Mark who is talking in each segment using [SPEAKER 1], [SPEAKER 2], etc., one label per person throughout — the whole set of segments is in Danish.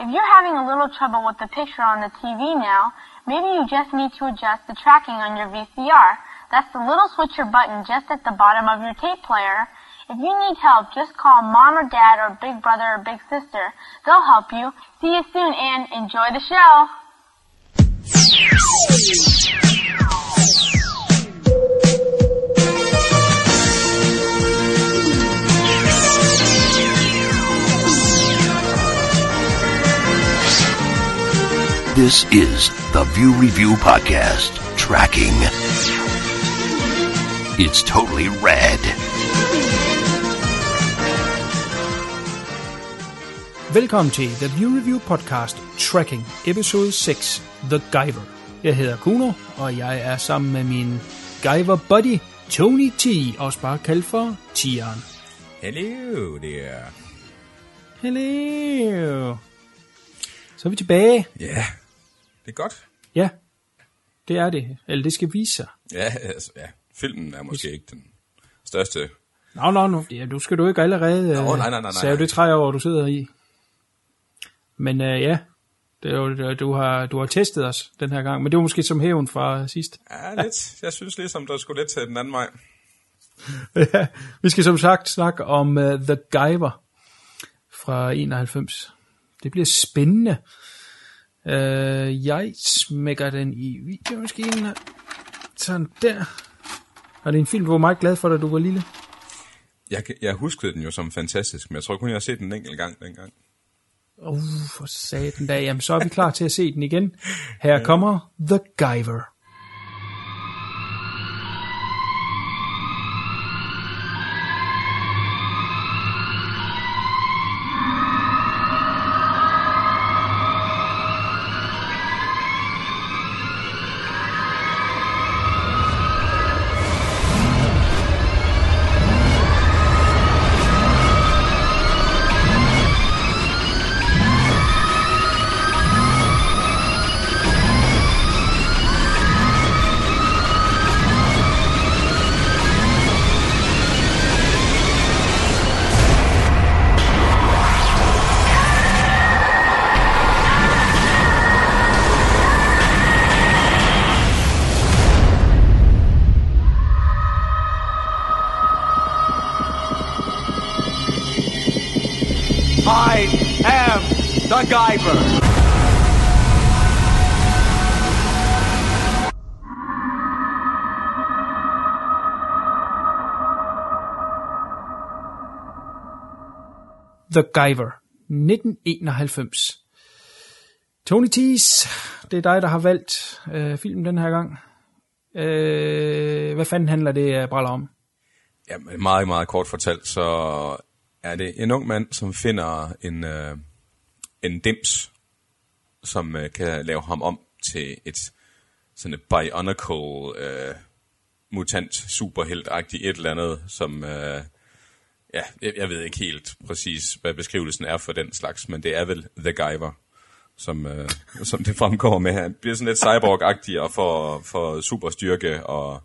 [SPEAKER 1] If you're having a little trouble with the picture on the TV now, maybe you just need to adjust the tracking on your VCR. That's the little switcher button just at the bottom of your tape player. If you need help, just call mom or dad or big brother or big sister. They'll help you. See you soon and enjoy the show.
[SPEAKER 2] This is the View Review Podcast Tracking. It's totally rad.
[SPEAKER 3] Velkommen til The View Review Podcast Tracking, episode 6, The Giver. Jeg hedder Kuno, og jeg er sammen med min Giver buddy, Tony T, også bare kaldt for Tieren.
[SPEAKER 4] Hello there.
[SPEAKER 3] Hello. Så er vi tilbage.
[SPEAKER 4] Ja, yeah. Det er godt.
[SPEAKER 3] Ja, det er det. Eller det skal vise sig.
[SPEAKER 4] Ja, altså, ja. Filmen er måske ikke den største.
[SPEAKER 3] Nå, nå, nå. Ja, du skal du ikke allerede
[SPEAKER 4] Nå,
[SPEAKER 3] øh,
[SPEAKER 4] nej, nej, nej, nej.
[SPEAKER 3] det træ over, du sidder i. Men øh, ja, det er jo, du, har, du har testet os den her gang. Men det var måske som hævn fra sidst.
[SPEAKER 4] Ja, lidt. Jeg synes ligesom, der skulle lidt til den anden vej.
[SPEAKER 3] Ja, vi skal som sagt snakke om uh, The Giver fra 91. Det bliver spændende. Uh, jeg smækker den i videomaskinen. Sådan der. Og det er en film, du var meget glad for, da du var lille.
[SPEAKER 4] Jeg, jeg huskede den jo som fantastisk, men jeg tror kun, jeg har set den en enkelt gang dengang.
[SPEAKER 3] Uh, for satan da. Jamen, så er vi klar til at se den igen. Her kommer The Giver.
[SPEAKER 5] The Guyver.
[SPEAKER 3] The Giver. 1991. Tony Tees, det er dig, der har valgt øh, filmen den her gang. Øh, hvad fanden handler det øh, braller om?
[SPEAKER 4] Ja, men meget, meget kort fortalt, så er det en ung mand, som finder en, øh, en dims, som øh, kan lave ham om til et sådan et bionicle øh, mutant superhelt et eller andet, som øh, ja, jeg, jeg ved ikke helt præcis, hvad beskrivelsen er for den slags, men det er vel The Giver, som, øh, som det fremgår med. Han bliver sådan lidt cyborg-agtig og får, får superstyrke og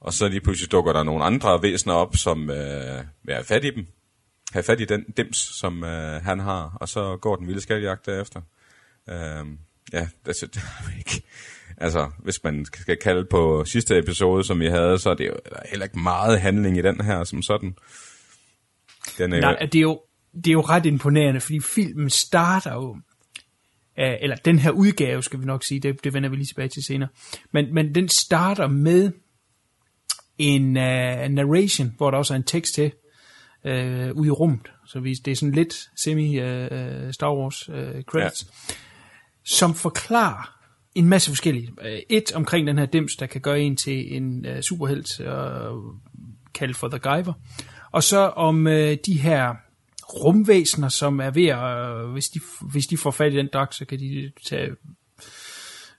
[SPEAKER 4] og så lige pludselig dukker der nogle andre væsener op, som øh, vil have fat i dem. Have fat i den dims, som øh, han har. Og så går den vilde skattejagt derefter. Øh, ja, altså, det, det er ikke... Altså, hvis man skal kalde på sidste episode, som vi havde, så er det jo der er heller ikke meget handling i den her som sådan. Den er,
[SPEAKER 3] Nej, det er, jo, det er jo ret imponerende, fordi filmen starter jo, øh, eller den her udgave, skal vi nok sige, det, det vender vi lige tilbage til senere, men, men den starter med en uh, narration, hvor der også er en tekst til, uh, ude i rummet, så vi, det er sådan lidt semi uh, Star Wars uh, credits, ja. som forklarer en masse forskellige. Uh, et omkring den her dims, der kan gøre en til en uh, superhelt, uh, kaldt for The Giver, og så om uh, de her rumvæsener, som er ved at, uh, hvis de, hvis de får fat i den dragt, så kan de tage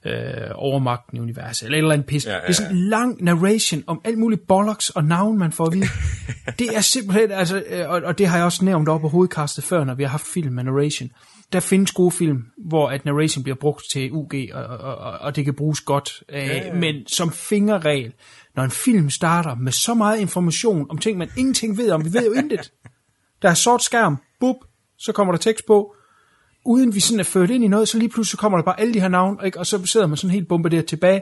[SPEAKER 3] øh, overmagten i universet, eller et eller andet pis. Ja, ja, ja. Det er sådan en lang narration om alt muligt bollocks og navn, man får at vide. det er simpelthen, altså, øh, og, og det har jeg også nævnt op på hovedkastet før, når vi har haft film med narration. Der findes gode film, hvor at narration bliver brugt til UG, og, og, og, og det kan bruges godt. Øh, ja, ja. Men som fingerregel, når en film starter med så meget information om ting, man ingenting ved om, vi ved jo intet. Der er sort skærm, bup, så kommer der tekst på, uden vi sådan er ført ind i noget, så lige pludselig kommer der bare alle de her navne, ikke? og så sidder man sådan helt bombarderet tilbage.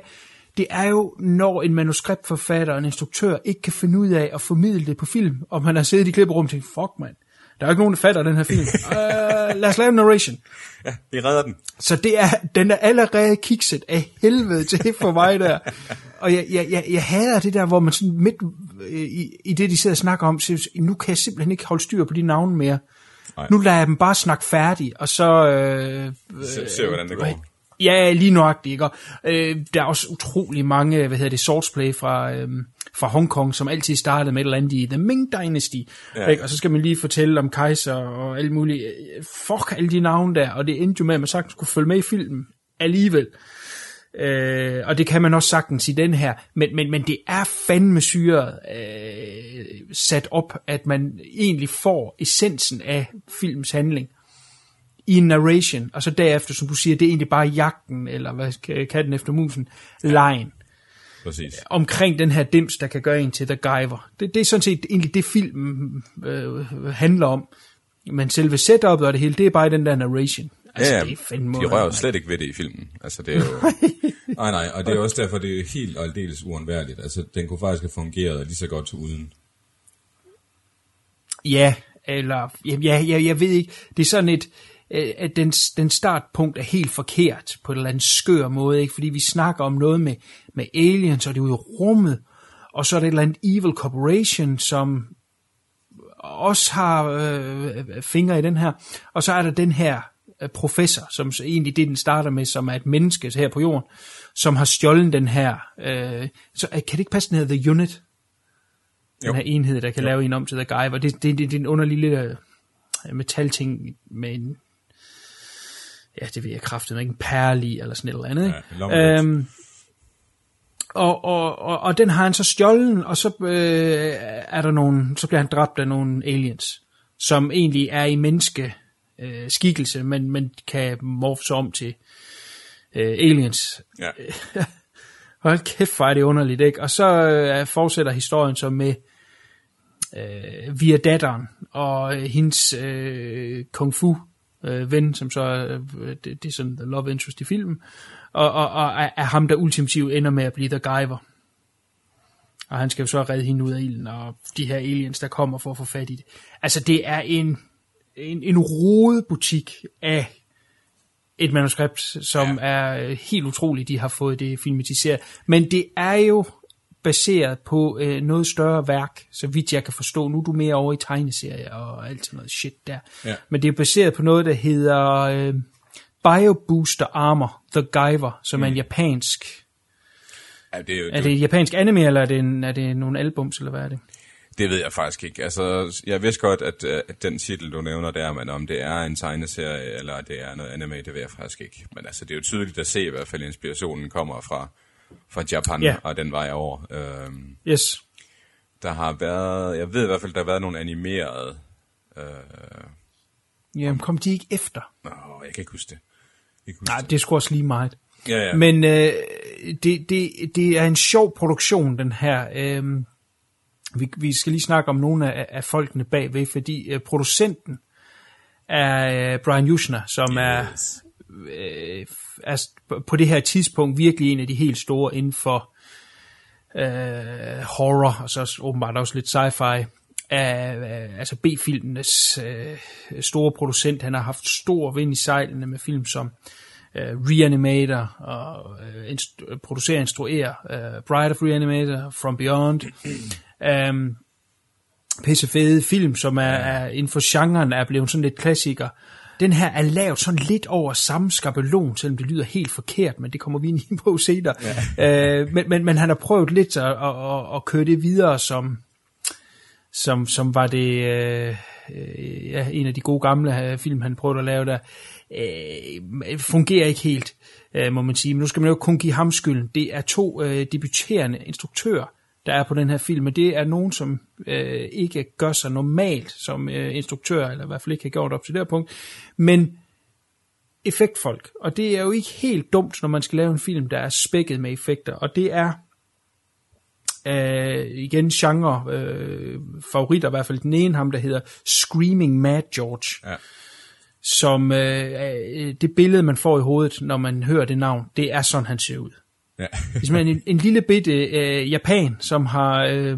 [SPEAKER 3] Det er jo, når en manuskriptforfatter og en instruktør ikke kan finde ud af at formidle det på film, og man har siddet i klipperummet og tænkt, fuck mand, der er jo ikke nogen, der fatter den her film. uh, lad os lave en narration.
[SPEAKER 4] Ja, vi redder den.
[SPEAKER 3] Så det er, den er allerede kikset af helvede til for mig der. Og jeg, jeg, jeg, jeg hader det der, hvor man sådan midt øh, i, i det, de sidder og snakker om, siger, nu kan jeg simpelthen ikke holde styr på de navne mere.
[SPEAKER 4] Nej.
[SPEAKER 3] Nu lader jeg dem bare snakke færdig, og så... Øh,
[SPEAKER 4] Se, se hvordan det går.
[SPEAKER 3] Ja, lige nøjagtigt, ikke? Og, øh, der er også utrolig mange, hvad hedder det, sourceplay fra, øh, fra Hongkong, som altid startede med et eller andet i The Ming Dynasty.
[SPEAKER 4] Ja.
[SPEAKER 3] Ikke? Og så skal man lige fortælle om kejser og alt muligt. Øh, Fuck alle de navne der, og det endte jo med, at man sagtens skulle følge med i filmen alligevel. Øh, og det kan man også sagtens i den her, men, men, men det er fandme syret øh, sat op, at man egentlig får essensen af filmens handling i en narration, og så derefter, som du siger, det er egentlig bare jagten, eller hvad skal- katten efter musen, lejen
[SPEAKER 4] Præcis.
[SPEAKER 3] omkring den her dims, der kan gøre en til The Guyver. Det, det er sådan set egentlig det, filmen øh, handler om. Men selve setupet og det hele, det er bare den der narration. Altså,
[SPEAKER 4] ja,
[SPEAKER 3] det er fandme...
[SPEAKER 4] de rører jo slet ikke ved det i filmen. Altså, det er jo...
[SPEAKER 6] Nej, nej, og det er også derfor, det er helt og aldeles uundværligt. Altså, den kunne faktisk have fungeret lige så godt uden.
[SPEAKER 3] Ja, eller... Ja, ja, ja, jeg ved ikke. Det er sådan et... øh, At den, den startpunkt er helt forkert på en eller anden skør måde, ikke? Fordi vi snakker om noget med, med aliens, og det er jo i rummet, og så er det et eller andet evil corporation, som også har øh, fingre i den her. Og så er der den her professor, som egentlig det, den starter med, som er et menneske her på jorden, som har stjålet den her. Øh, så øh, kan det ikke passe, den hedder The Unit? Den
[SPEAKER 4] Jo.
[SPEAKER 3] her enhed, der kan lave en om til The Guyver. Det, det, det, det er en underlig lille øh, metalting med en, ja, det ved jeg kraftigt, ikke en perle i, eller sådan et eller andet. Ikke?
[SPEAKER 6] Ja,
[SPEAKER 3] øhm, og, og, og, og den har han så stjålet, og så øh, er der nogen, så bliver han dræbt af nogle aliens, som egentlig er i menneske øh, skikkelse, men, men kan morfe sig om til øh, aliens.
[SPEAKER 4] Ja.
[SPEAKER 3] Hold kæft, hvor er det underligt, ikke? Og så øh, fortsætter historien så med øh, via datteren og øh, hendes øh, kung fu øh, ven, som så øh, det, det er sådan the love interest i filmen, og, og, og er, er ham, der ultimativt ender med at blive The Guyver. Og han skal jo så redde hende ud af ilden, og de her aliens, der kommer for at få fat i det. Altså, det er en, en, en rodebutik af et manuskript, som ja. er øh, helt utroligt, de har fået det filmatiseret. Men det er jo baseret på øh, noget større værk, så vidt jeg kan forstå. Nu er du mere over i tegneserier og alt sådan noget shit der.
[SPEAKER 6] Ja.
[SPEAKER 3] Men det er baseret på noget, der hedder øh, Biobooster Armor, The Guyver, som mm. er en japansk...
[SPEAKER 4] ja det, er, jo-
[SPEAKER 3] Er det et japansk anime, eller er det, en, er det nogle albums, eller hvad er det?
[SPEAKER 4] Det ved jeg faktisk ikke. Altså, jeg vidste godt, at, øh, at den titel, du nævner der, men om det er en tegneserie, eller det er noget anime, det ved jeg faktisk ikke. Men altså, det er jo tydeligt at se i hvert fald, at inspirationen kommer fra, fra Japan,
[SPEAKER 3] Ja.
[SPEAKER 4] og den vej over. Øhm,
[SPEAKER 3] Yes.
[SPEAKER 4] der har været, jeg ved i hvert fald, der har været nogle animerede, øh,
[SPEAKER 3] Jamen, kom de ikke efter?
[SPEAKER 4] åh, jeg kan ikke huske det. Ikke huske
[SPEAKER 3] Nej, det er sgu også lige meget.
[SPEAKER 4] Ja, ja.
[SPEAKER 3] Men øh, det, det, det er en sjov produktion, den her. Øh, vi, vi skal lige snakke om nogle af, af folkene bagved, fordi øh, producenten er øh, Brian Usner, som er, øh, er på det her tidspunkt virkelig en af de helt store inden for øh, horror, og så åbenbart også lidt sci-fi. Af, af, altså B-filmenes øh, store producent. Han har haft stor vind i sejlene med film som øh, Reanimator, og øh, inst- producerer og instruerer øh, Bride of Reanimator, From Beyond. Um, pisse fede film, som er, er inden for genren er blevet sådan lidt klassiker. Den her er lavet sådan lidt over samme skabelon, selvom det lyder helt forkert, men det kommer vi ind på senere. Ja. Uh, men, men, men han har prøvet lidt at, at, at, at køre det videre, som, som, som var det øh, øh, ja, en af de gode gamle øh, film, han prøvede at lave der. Øh, fungerer ikke helt, øh, må man sige. Men nu skal man jo kun give ham skylden. Det er to øh, debuterende instruktører, der er på den her film, og det er nogen, som øh, ikke gør sig normalt som øh, instruktør, eller i hvert fald ikke har gjort op til det her punkt, men effektfolk. Og det er jo ikke helt dumt, når man skal lave en film, der er spækket med effekter, og det er øh, igen genre øh, favoritter, i hvert fald den ene ham, der hedder Screaming Mad George.
[SPEAKER 6] Ja.
[SPEAKER 3] som øh, øh, det billede, man får i hovedet, når man hører det navn, det er sådan, han ser ud.
[SPEAKER 4] Ja.
[SPEAKER 3] Det er en, en lille bitte øh, øh, japan, som har... Øh,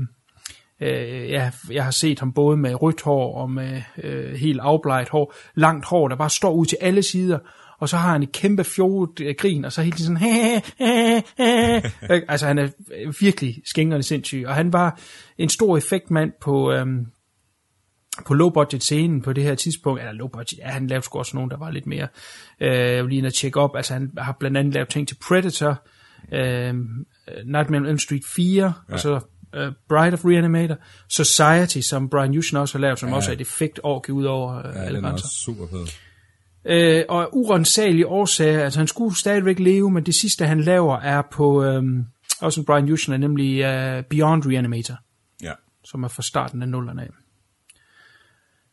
[SPEAKER 3] øh, ja, jeg har set ham både med rødt hår og med øh, helt afbleget hår, langt hår, der bare står ud til alle sider, og så har han et kæmpe fjollet øh, grin, og så helt sådan, altså han er virkelig skængerne sindssyg, og han var en stor effektmand på, øhm, på low budget scenen på det her tidspunkt, eller low budget, ja, han lavede sgu også nogen, der var lidt mere, øh, jeg vil lige at tjekke op, altså han har blandt andet lavet ting til Predator, øh, Nightmare on Elm Street 4, ja. og så uh, Bride of Reanimator, Society, som Brian Yushin også har lavet, som ja. også er et effekt år ud over uh,
[SPEAKER 4] Ja,
[SPEAKER 3] alle
[SPEAKER 4] den er
[SPEAKER 3] grænser.
[SPEAKER 4] også super fed.
[SPEAKER 3] Øh, og urensagelige årsager, altså han skulle stadigvæk leve, men det sidste han laver er på, øhm, også en Brian Yushin, er nemlig uh, Beyond Reanimator,
[SPEAKER 4] Ja.
[SPEAKER 3] som er fra starten af nullerne af.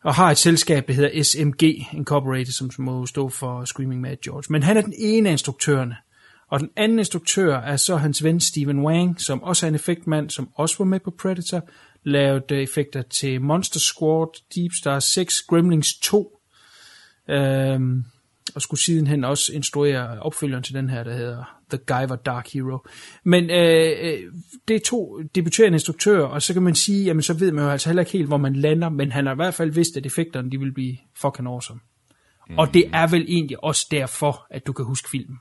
[SPEAKER 3] Og har et selskab, der hedder SMG Incorporated, som må stå for Screaming Mad George. Men han er den ene af instruktørerne. Og den anden instruktør er så hans ven Steven Wang, som også er en effektmand, som også var med på Predator, lavede effekter til Monster Squad, Deep Star 6, Gremlins 2, øhm, og skulle sidenhen også instruere opfølgeren til den her, der hedder The Guyver Dark Hero. Men øh, øh, det er to debuterende instruktører, og så kan man sige, jamen så ved man jo altså heller ikke helt, hvor man lander, men han har i hvert fald vidst, at effekterne de vil blive fucking awesome. Mm. Og det er vel egentlig også derfor, at du kan huske filmen.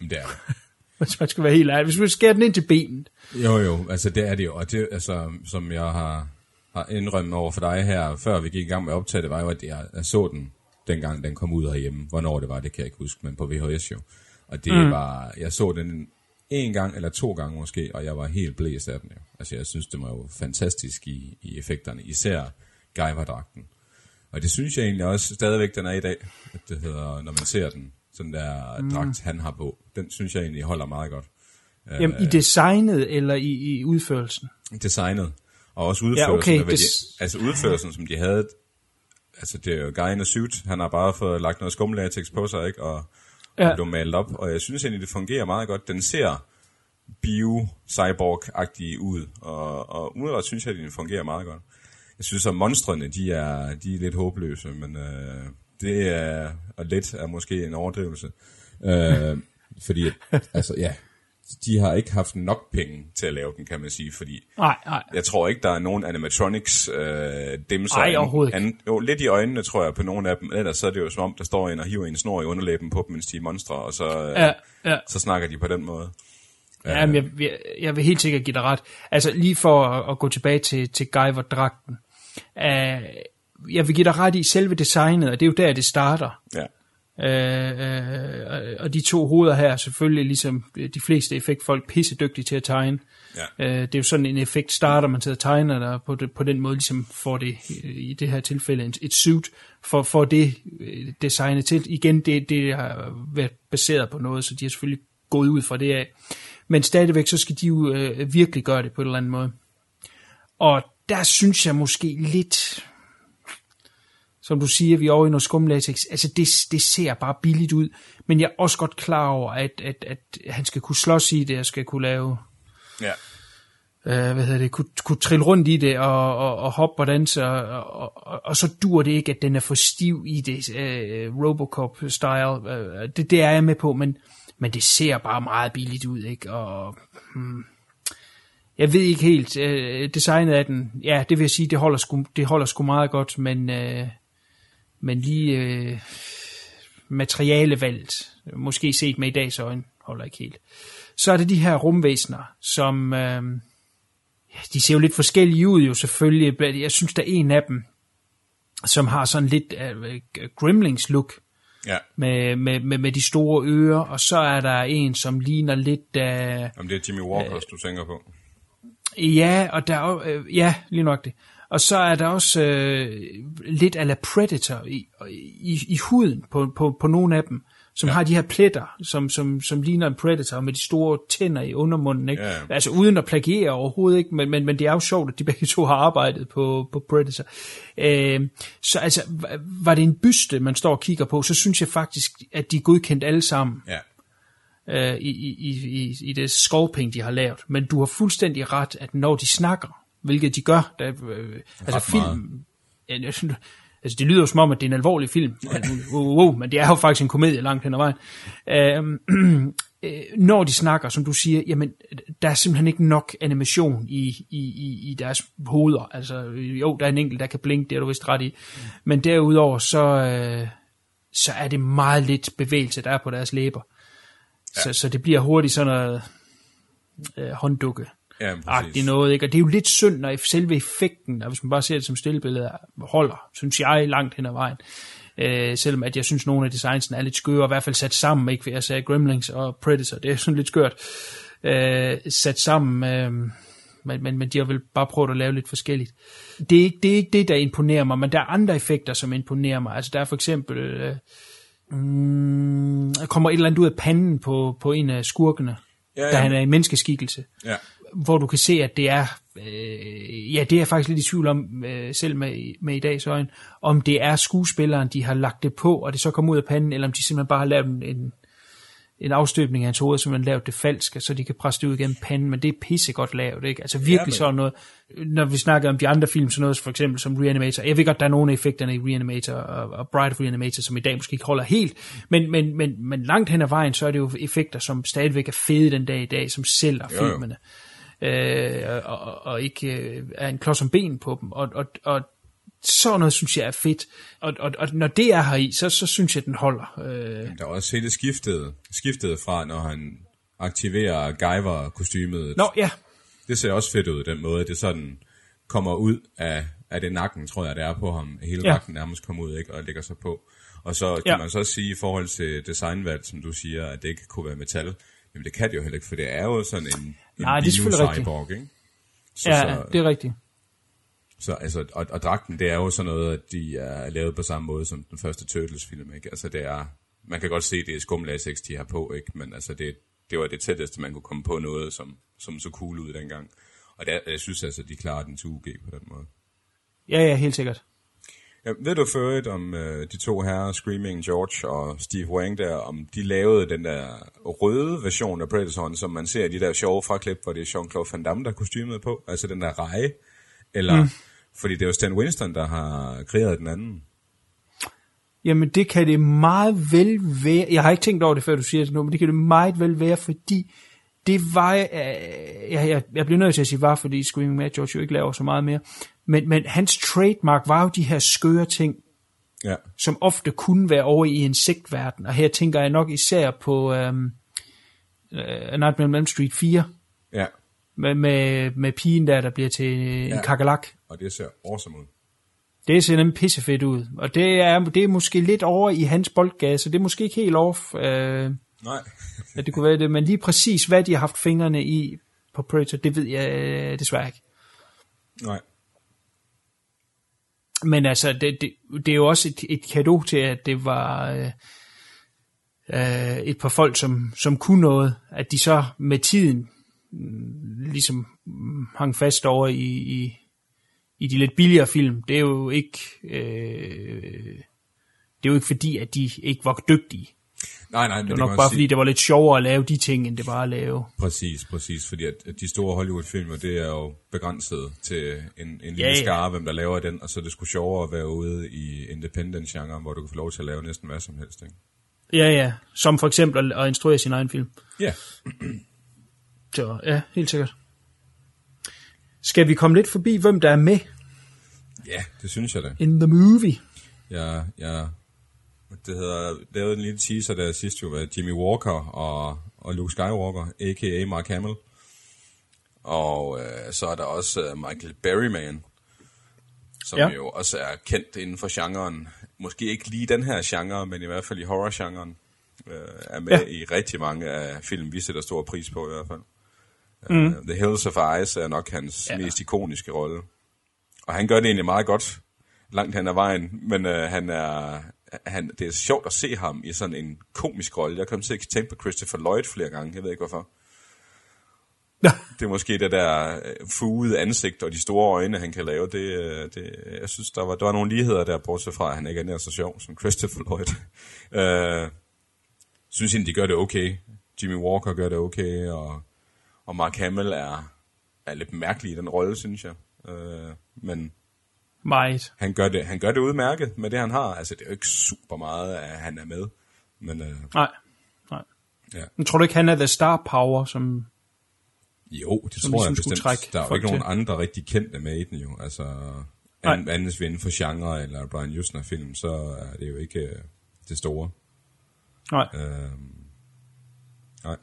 [SPEAKER 4] Det er det.
[SPEAKER 3] Hvis man skal være helt ærlig. Hvis man skærer den ind til benet.
[SPEAKER 4] Jo, jo, altså det er det jo, og det, altså, som jeg har, har indrømmet over for dig her, før vi gik i gang med at optage, det var jo, at jeg, jeg så den, dengang den kom ud herhjemme. Hvornår det var, det kan jeg ikke huske, men på VHS jo. Og det mm. var, jeg så den en gang eller to gange måske, og jeg var helt blæst af den jo. Altså jeg synes, det var jo fantastisk i, i effekterne, især Guyver-dragten. Og det synes jeg egentlig også stadigvæk, den er i dag, at det hedder, når man ser den, sådan der mm. dragt, han har på. Den synes jeg egentlig holder meget godt.
[SPEAKER 3] Jamen, i designet eller i, i udførelsen?
[SPEAKER 4] designet, og også udførelsen,
[SPEAKER 3] Ja, okay, det-
[SPEAKER 4] de, altså udførelsen, som de havde, altså det er jo guy in a suit, han har bare fået lagt noget skumlatex på sig, ikke, og. Ja. og blev malet op, og jeg synes egentlig, det fungerer meget godt. Den ser bio-cyborg-agtig ud, og, og umiddelbart synes jeg, at den fungerer meget godt. Jeg synes, at monstrene, de er, de er lidt håbløse, men øh, det er, og lidt er måske en overdrivelse. Øh, fordi, at, altså ja, de har ikke haft nok penge til at lave den, kan man sige, fordi
[SPEAKER 3] Nej, nej.
[SPEAKER 4] jeg tror ikke, der er nogen animatronics øh, dem så
[SPEAKER 3] Ej, overhovedet ikke.
[SPEAKER 4] jo, lidt i øjnene, tror jeg, på nogle af dem. Ellers så er det jo som om, der står en og hiver en snor i underlæben på dem, mens de er monstre, og så, øh,
[SPEAKER 3] Ja, ja.
[SPEAKER 4] så snakker de på den måde.
[SPEAKER 3] Ja, men jeg, jeg, jeg vil helt sikkert give dig ret. Altså lige for at, at gå tilbage til, til Guyver-dragten. Uh, jeg vil give dig ret i selve designet, og det er jo der, det starter.
[SPEAKER 4] Ja.
[SPEAKER 3] Uh, uh, og de to hoveder her er selvfølgelig ligesom de fleste effektfolk pissedygtige til at tegne.
[SPEAKER 4] Ja.
[SPEAKER 3] Uh, det er jo sådan en effekt starter, man sidder og tegner der på, det, på den måde ligesom får det i, det her tilfælde et, et suit for, for det øh, designet til. Igen, det, det har været baseret på noget, så de har selvfølgelig gået ud fra det af. Men stadigvæk, så skal de jo øh, virkelig gøre det på en eller anden måde. Og der synes jeg måske lidt, som du siger, vi er over i noget skumlatex. Altså, det, det ser bare billigt ud. Men jeg er også godt klar over, at, at, at han skal kunne slås i det, og skal kunne lave,
[SPEAKER 4] Ja.
[SPEAKER 3] øh, hvad hedder det, kunne, kunne trille rundt i det, og, og, og hoppe og danse, og, og, og, og så dur det ikke, at den er for stiv i det, øh, Robocop-style. Øh, det, det er jeg med på, men, men det ser bare meget billigt ud, ikke? Og, hmm, jeg ved ikke helt, øh, designet af den, ja, det vil jeg sige, det holder sgu, det holder sgu meget godt, men, øh, men lige øh, materialevalget, måske set med i dags øjne, holder ikke helt. Så er det de her rumvæsener, som, øh, de ser jo lidt forskellige ud jo selvfølgelig. Jeg synes, der er en af dem, som har sådan lidt øh, Gremlings look,
[SPEAKER 4] Ja.
[SPEAKER 3] med, med, med, med de store ører, og så er der en, som ligner lidt af...
[SPEAKER 4] Om det er Jimmy Walkers, du tænker på.
[SPEAKER 3] Ja, og der er øh, ja, lige nok det. Og så er der også øh, lidt ala Predator i, i, i huden på, på, på nogle af dem, som ja. har de her pletter, som, som, som ligner en Predator med de store tænder i undermunden. Ikke?
[SPEAKER 4] Ja.
[SPEAKER 3] Altså uden at plagiere overhovedet, ikke? Men, men, men det er jo sjovt, at de begge to har arbejdet på, på Predator. Øh, så altså, var det en byste, man står og kigger på, så synes jeg faktisk, at de er godkendt alle sammen
[SPEAKER 4] Ja.
[SPEAKER 3] øh, i, i, i, i- det sculpting, de har lavet. Men du har fuldstændig ret, at når de snakker, hvilket de gør, der, øh, altså film, ja, Altså, det lyder jo som om, at det er en alvorlig film, wow, wow, wow, men det er jo faktisk en komedie langt hen ad vejen. Øhm, øh, når de snakker, som du siger, jamen, der er simpelthen ikke nok animation i, i, i, i deres hoveder. Altså, jo, der er en enkelt, der kan blinke, det er du vist ret i. Men derudover, så, øh, så er det meget lidt bevægelse, der er på deres læber. Ja. Så, så det bliver hurtigt sådan noget øh, hånddukke
[SPEAKER 4] Ja,
[SPEAKER 3] agtigt noget, ikke? Og det er jo lidt synd, når selve effekten, og hvis man bare ser det som stillebillede, holder, synes jeg, langt hen ad vejen. Øh, selvom at jeg synes, nogle af designsene er lidt skøre, i hvert fald sat sammen, ikke? For jeg sagde Gremlings og Predator, det er sådan lidt skørt. Øh, sat sammen, øh, men, men, men de har vel bare prøvet at lave lidt forskelligt. Det er, ikke, det er ikke det, der imponerer mig, men der er andre effekter, som imponerer mig. Altså der er for eksempel, øh, mm, kommer et eller andet ud af panden på, på en af skurkene,
[SPEAKER 4] ja.
[SPEAKER 3] ja. da han er i menneskeskikkelse
[SPEAKER 4] Ja.
[SPEAKER 3] Hvor du kan se, at det er, øh, ja, det er faktisk lidt i tvivl om, øh, selv med, med i dags øjne, om det er skuespilleren, de har lagt det på, og det så kommer ud af panden, eller om de simpelthen bare har lavet en, en, afstøbning af hans hoved, som man lavet det falsk, så de kan presse det ud igennem panden, men det er pissegodt lavet, ikke? Altså virkelig
[SPEAKER 4] men-
[SPEAKER 3] sådan noget, når vi snakker om de andre film, sådan noget for eksempel som Reanimator, jeg ved godt, der er nogle af effekterne i Reanimator og, og Bride of Reanimator, som i dag måske ikke holder helt, men, men, men, men langt hen ad vejen, så er det jo effekter, som stadigvæk er fede den dag i dag, som sælger
[SPEAKER 4] Jo, jo.
[SPEAKER 3] Øh, og, og, og ikke øh, er en klods om ben på dem. Og, og, og sådan noget synes jeg er fedt. Og, og, og når det er her i, så, så synes jeg, den holder. Øh,
[SPEAKER 4] Der er også hele skiftet, skiftet fra, når han aktiverer Guyver-kostymet.
[SPEAKER 3] nå, ja.
[SPEAKER 4] Det ser også fedt ud, den måde. Det sådan kommer ud af, af det nakken, tror jeg, det er på ham. Hele
[SPEAKER 3] Ja.
[SPEAKER 4] nakken nærmest kommer ud, ikke? Og lægger sig på. Og så kan
[SPEAKER 3] Ja.
[SPEAKER 4] man så også sige i forhold til designvalg, som du siger, at det ikke kunne være metal. Jamen det kan det jo heller ikke, for det er jo sådan en, en
[SPEAKER 3] Nej, det er selvfølgelig rigtigt.
[SPEAKER 4] cyborg, ikke? Så,
[SPEAKER 3] Ja,
[SPEAKER 4] så,
[SPEAKER 3] det er rigtigt.
[SPEAKER 4] Så, altså, og, og dragten, det er jo sådan noget, at de er lavet på samme måde som den første Turtles-film, ikke? Altså, det er, man kan godt se, det er skumlatex, de har på, ikke? Men altså, det, det var det tætteste, man kunne komme på noget, som, som så cool ud dengang. Og det, er- jeg synes altså, de klarer den til UG på den måde.
[SPEAKER 3] Ja, ja, helt sikkert.
[SPEAKER 4] Ja, ved du for øvrigt om øh, de to herrer, Screaming George og Steve Wang der, om de lavede den der røde version af Predatoren, som man ser i de der sjove fraklip, hvor det er Jean-Claude Van Damme, der er kostymet på, altså den der reje, eller, mm. fordi det er jo Stan Winston, der har kreeret den anden.
[SPEAKER 3] Jamen, det kan det meget vel være. Jeg har ikke tænkt over det, før du siger det nu, men det kan det meget vel være, fordi det var... Øh, jeg, jeg, jeg bliver nødt til at sige var, fordi Screaming Mad George jo ikke laver så meget mere. Men, men hans trademark var jo de her skøre ting,
[SPEAKER 4] Ja,
[SPEAKER 3] som ofte kunne være over i insektverden. Og her tænker jeg nok især på øhm, uh, Nightmare on Elm Street 4,
[SPEAKER 4] ja,
[SPEAKER 3] med, med, med pigen der, der bliver til en
[SPEAKER 4] Ja.
[SPEAKER 3] kakalak.
[SPEAKER 4] og det ser awesome ud.
[SPEAKER 3] Det ser nemlig pissefedt ud. Og det er, det er måske lidt over i hans boldgade, så det er måske ikke helt off, øh,
[SPEAKER 4] Nej,
[SPEAKER 3] at det kunne være det. Men lige præcis, hvad de har haft fingrene i på Predator, det ved jeg øh, desværre ikke.
[SPEAKER 4] nej.
[SPEAKER 3] Men altså, det, det, det er jo også et, et kado til, at det var øh, øh, et par folk, som, som kunne noget, at de så med tiden mm, ligesom mm, hang fast over i, i, i de lidt billigere film. Det er jo ikke, øh, det er jo ikke fordi, at de ikke var dygtige.
[SPEAKER 4] Nej, nej,
[SPEAKER 3] Det var nok
[SPEAKER 4] man
[SPEAKER 3] bare
[SPEAKER 4] sige-
[SPEAKER 3] fordi, det var lidt sjovere at lave de ting, end det bare at lave.
[SPEAKER 4] Præcis, præcis, fordi at, at de store Hollywood-filmer, det er jo begrænset til en, en lille
[SPEAKER 3] Ja, ja.
[SPEAKER 4] skare, hvem der laver den, og så er det sgu sjovere at være ude i independent-genre, hvor du kan få lov til at lave næsten hvad som helst, ikke?
[SPEAKER 3] Ja, ja. Som for eksempel at, at instruere sin egen film.
[SPEAKER 4] Ja,
[SPEAKER 3] Så ja, helt sikkert. Skal vi komme lidt forbi, hvem der er med
[SPEAKER 4] ja, det synes jeg da.
[SPEAKER 3] in the movie?
[SPEAKER 4] Jeg, jeg det hedder, lavede en lille teaser der sidst jo, med Jimmy Walker og, og Luke Skywalker, a.k.a. Mark Hamill. Og øh, så er der også øh, Michael Berryman, som
[SPEAKER 3] Ja.
[SPEAKER 4] jo også er kendt inden for genren. Måske ikke lige den her genre, men i hvert fald i horror-genren. Øh, er med
[SPEAKER 3] Ja.
[SPEAKER 4] i rigtig mange af film, vi sætter stor pris på i hvert fald. Mm. Uh, The Hills of Ice er nok hans
[SPEAKER 3] ja.
[SPEAKER 4] mest ikoniske rolle. Og han gør det egentlig meget godt, langt hen ad vejen, men øh, han er, han, det er sjovt at se ham i sådan en komisk rolle. Jeg kom til at tænke på Christopher Lloyd flere gange, jeg ved ikke hvorfor.
[SPEAKER 3] Ja.
[SPEAKER 4] Det er måske det der øh, fugede ansigt og de store øjne, han kan lave. Det, øh, det, jeg synes, der var, der var nogle ligheder der, bortset fra, at han ikke er nær så sjov som Christopher Lloyd. øh, synes egentlig, de gør det okay. Jimmy Walker gør det okay, og, og Mark Hamill er, er lidt mærkelig i den rolle, synes jeg. Øh, men
[SPEAKER 3] Meget.
[SPEAKER 4] Han gør, det, han gør det udmærket med det, han har. Altså, det er jo ikke super meget, at han er med. Men øh,
[SPEAKER 3] Nej. Nej.
[SPEAKER 4] ja.
[SPEAKER 3] Men tror du ikke, han er the star power, som...
[SPEAKER 4] Jo, det
[SPEAKER 3] Som
[SPEAKER 4] tror jeg
[SPEAKER 3] ligesom skulle
[SPEAKER 4] bestemt.
[SPEAKER 3] trække
[SPEAKER 4] Der er jo ikke nogen
[SPEAKER 3] til.
[SPEAKER 4] andre rigtig kendte med i den jo. Altså, an, andet inden for genre eller Brian Justner film, så er det jo ikke øh, det store.
[SPEAKER 3] Nej.
[SPEAKER 4] Øhm, nej.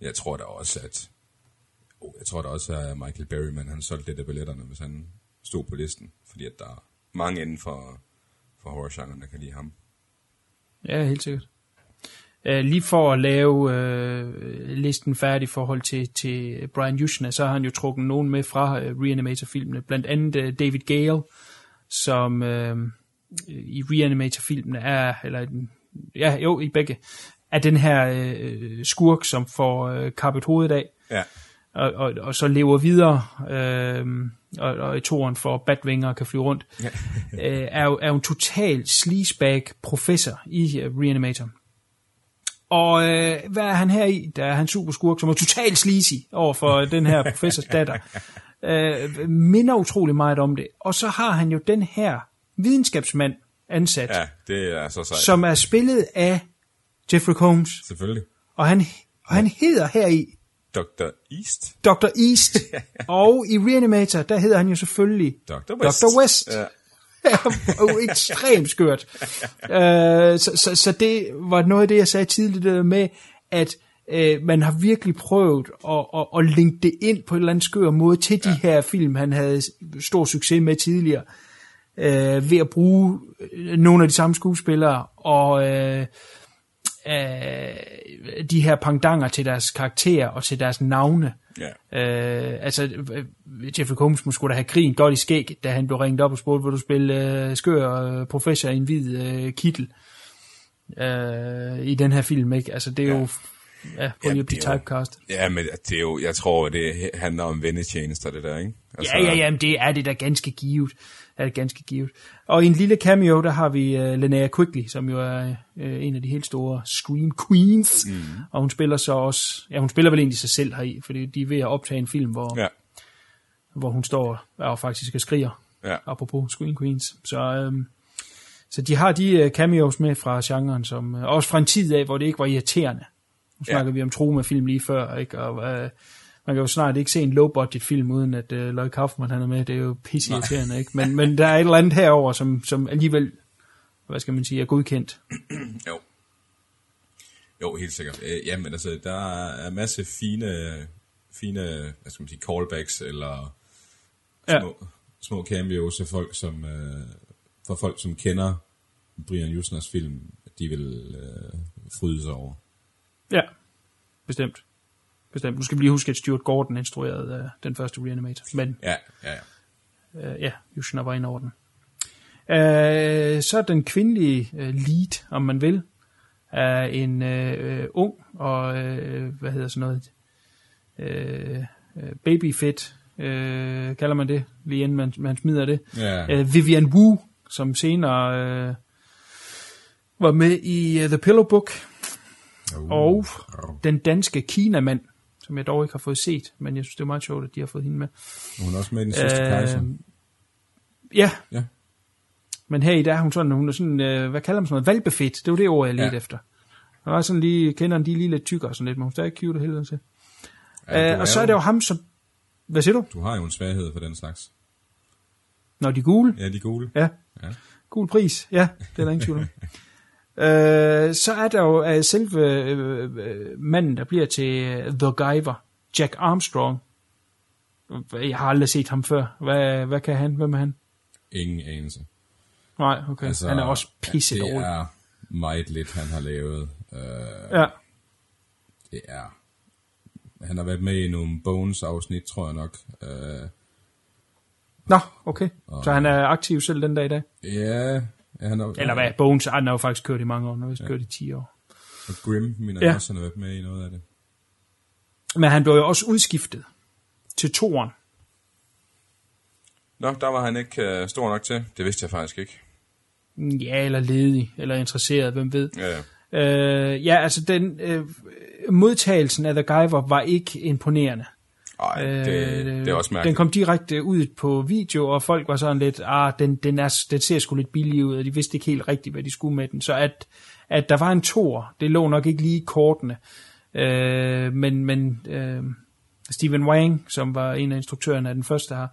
[SPEAKER 4] Jeg tror da også, at oh, jeg tror da også, at Michael Berryman, han solgte lidt af billetterne, hvis han stod på listen. Fordi at der er mange inden for, for horror-genren, der kan lide ham.
[SPEAKER 3] Ja, helt sikkert. Uh, lige for at lave uh, listen færdig i forhold til, til Brian Yushna, så har han jo trukket nogen med fra uh, Reanimator-filmene. Blandt andet uh, David Gale, som uh, i Reanimator-filmene er, eller ja, jo, i begge, er den her uh, skurk, som får uh, kappet hovedet af,
[SPEAKER 4] Ja.
[SPEAKER 3] Og, og, og så lever videre, øh, og, og i toren får batvinger og kan flyve rundt, øh, er, jo, er jo en total sleazebag professor i uh, Reanimator. Og øh, hvad er han her i? Der er han super skurk, som er totalt sleazy over for den her professors datter. Øh, minder utrolig meget om det. Og så har han jo den her videnskabsmand ansat,
[SPEAKER 4] Ja, det er så sejt.
[SPEAKER 3] som er spillet af Jeffrey Combs.
[SPEAKER 4] Selvfølgelig.
[SPEAKER 3] Og han, og han hedder her i
[SPEAKER 4] Dr. East.
[SPEAKER 3] Dr. East. og i Reanimator, der hedder han jo selvfølgelig
[SPEAKER 4] Dr. West.
[SPEAKER 3] Dr. West.
[SPEAKER 4] Ja.
[SPEAKER 3] ekstremt skørt. uh, så, så, så det var noget af det, jeg sagde tidligere med, at uh, man har virkelig prøvet at, at, at linke det ind på en eller anden skør måde til de her film, han havde stor succes med tidligere, uh, ved at bruge øh, nogle af de samme skuespillere, og uh, uh, de her pangdanger til deres karakterer og til deres navne.
[SPEAKER 4] Ja.
[SPEAKER 3] Øh, altså, øh, Jeffrey Combs måske da have krigen godt i skæg, da han blev ringet op og spurgte, vil du spille øh, skør øh, professor i en hvid øh, kittel øh, i den her film, ikke? Altså, det er jo... Ja, prøv lige at blive typecast.
[SPEAKER 4] Ja, men det er jo, jeg tror, det handler om vennetjenester, det der, ikke? Altså,
[SPEAKER 3] Ja, ja, ja, men det er det da ganske givet. Er det ganske givet. Og i en lille cameo, der har vi uh, Linnea Quigley, som jo er uh, en af de helt store Scream Queens. Mm. Og hun spiller så også... Ja, hun spiller vel egentlig sig selv heri, fordi de er ved at optage en film, hvor,
[SPEAKER 4] Ja,
[SPEAKER 3] hvor hun står og faktisk og skriger,
[SPEAKER 4] ja.
[SPEAKER 3] apropos Screen Queens. Så, øhm, så de har de øh, cameos med fra genren, som, også fra en tid af, hvor det ikke var irriterende. Nu
[SPEAKER 4] Ja.
[SPEAKER 3] snakker vi om Troma-film lige før, ikke? og øh, man kan jo snart ikke se en low-budget film, uden at øh, Lloyd Kaufman han er med. Det er jo pisse irriterende, ikke? Men, men der er et eller andet herover, som, som alligevel, hvad skal man sige, er godkendt.
[SPEAKER 4] Jo. Jo, helt sikkert. Øh, jamen, altså, der er masse fine, fine, hvad skal man sige, callbacks, eller
[SPEAKER 3] Ja.
[SPEAKER 4] små, små cameos af folk, som, øh, for folk, som kender Brian Jusners film, de vil øh, fryde sig over.
[SPEAKER 3] Ja, bestemt. Bestemt. Nu skal vi lige huske, at Stuart Gordon instruerede øh, den første Reanimator. Men
[SPEAKER 4] Ja, ja, ja.
[SPEAKER 3] øh, ja, Yushina var inde over den. Øh, så er den kvindelige øh, lead, om man vil, er en øh, øh, ung og, øh, hvad hedder sådan noget, øh, øh, babyfit, øh, kalder man det, lige inden man, man smider det.
[SPEAKER 4] Ja.
[SPEAKER 3] Øh, Vivian Wu, som senere øh, var med i uh, The Pillow Book,
[SPEAKER 4] Uh,
[SPEAKER 3] og den danske Kina-mand, som jeg dog ikke har fået set, men jeg synes, det er meget sjovt, at de har fået hende med.
[SPEAKER 4] Hun er også med i den sidste øh, kejser.
[SPEAKER 3] Ja,
[SPEAKER 4] Ja.
[SPEAKER 3] men her i der er hun sådan, hun er sådan, øh, hvad kalder man sådan noget, valbefedt, det var det ord, jeg ledte
[SPEAKER 4] Ja.
[SPEAKER 3] efter. Og er sådan lige, kenderne, de er lige lidt tykkere og sådan lidt, men hun er stadig cute og helvede til.
[SPEAKER 4] Ja,
[SPEAKER 3] øh, og så er det jo ham, som, hvad siger du?
[SPEAKER 4] Du har jo en svaghed for den slags.
[SPEAKER 3] Når de er gule?
[SPEAKER 4] Ja, de er gule.
[SPEAKER 3] Ja.
[SPEAKER 4] Ja.
[SPEAKER 3] Gul pris, ja, det er der ingen tvivl om. øh, så er der jo øh, selve øh, øh, manden, der bliver til øh, The Guyver, Jack Armstrong. Jeg har aldrig set ham før. Hvad, hvad kan han? Hvem er han?
[SPEAKER 4] Ingen anelse.
[SPEAKER 3] Nej, okay. Altså, han er også pisse
[SPEAKER 4] Det
[SPEAKER 3] dårlig.
[SPEAKER 4] er meget lidt, han har lavet. Øh,
[SPEAKER 3] Ja.
[SPEAKER 4] det er... Han har været med i nogle Bones-afsnit, tror jeg nok. Øh,
[SPEAKER 3] Nå, okay. Så han er aktiv selv den dag i dag?
[SPEAKER 4] ja, han har,
[SPEAKER 3] Eller hvad? Bones, han har jo faktisk kørt i mange år. Han har vist kørt i 10 år.
[SPEAKER 4] Og Grim, mener
[SPEAKER 3] Ja.
[SPEAKER 4] også, han har været med i noget af det.
[SPEAKER 3] Men han blev jo også udskiftet til toren.
[SPEAKER 4] Nå, der var han ikke øh, stor nok til. Det vidste jeg faktisk ikke.
[SPEAKER 3] Ja, eller ledig, eller interesseret, hvem ved.
[SPEAKER 4] Ja, ja.
[SPEAKER 3] Øh, ja, altså den øh, modtagelsen af The Guyver var ikke imponerende.
[SPEAKER 4] Ej, det, det er også
[SPEAKER 3] Den
[SPEAKER 4] mærkeligt.
[SPEAKER 3] kom direkte ud på video, og folk var sådan lidt, ah, den, den, er, den ser sgu lidt billig ud, og de vidste ikke helt rigtigt, hvad de skulle med den. Så at, at der var en tor, det lå nok ikke lige i kortene. Øh, men men øh, Steven Wang, som var en af instruktørerne af den første her,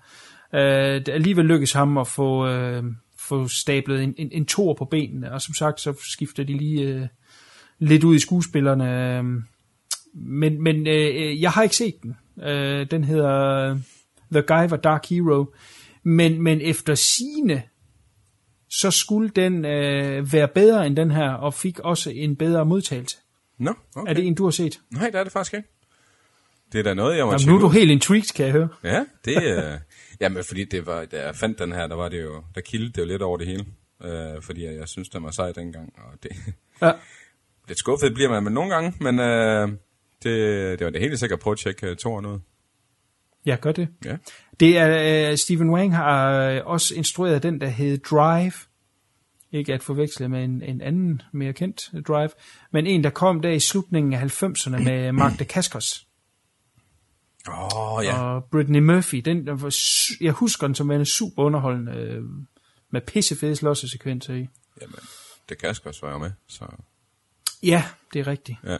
[SPEAKER 3] øh, det alligevel lykkedes ham at få, øh, få stablet en, en, en tor på benene, og som sagt, så skifter de lige øh, lidt ud i skuespillerne. Øh, men men øh, jeg har ikke set den. Øh, den hedder The Guy var Dark Hero. Men, men efter sine så skulle den øh, være bedre end den her, og fik også en bedre modtagelse.
[SPEAKER 4] Nå,
[SPEAKER 3] Okay.
[SPEAKER 4] okay.
[SPEAKER 3] Er det en, du har set?
[SPEAKER 4] Nej, det er det faktisk ikke. Det er da noget, jeg må
[SPEAKER 3] Jamen, nu er du helt intrigued, kan jeg høre.
[SPEAKER 4] Ja, det er... jamen, fordi det var, da jeg fandt den her, der var det jo... Der kildede det jo lidt over det hele. Øh, fordi jeg, jeg synes, den var sej dengang. Og det,
[SPEAKER 3] Ja.
[SPEAKER 4] lidt skuffet bliver man med nogle gange, men øh, det, det var det helt sikkert prøve at tjekke uh, to og noget.
[SPEAKER 3] Ja, gør det.
[SPEAKER 4] Ja.
[SPEAKER 3] Det er, øh, Stephen Wang har øh, også instrueret den, der hed Drive. Ikke at forveksle med en, en anden, mere kendt øh, Drive. Men en, der kom der i slutningen af 90'erne med Mark Dacascos.
[SPEAKER 4] Åh, oh, ja.
[SPEAKER 3] og Brittany Murphy, den, der var, jeg husker den som værende super underholdende, øh, med pissefede slåssesekvenser i.
[SPEAKER 4] Jamen, det også var jo med, så...
[SPEAKER 3] Ja, det er rigtigt.
[SPEAKER 4] Ja,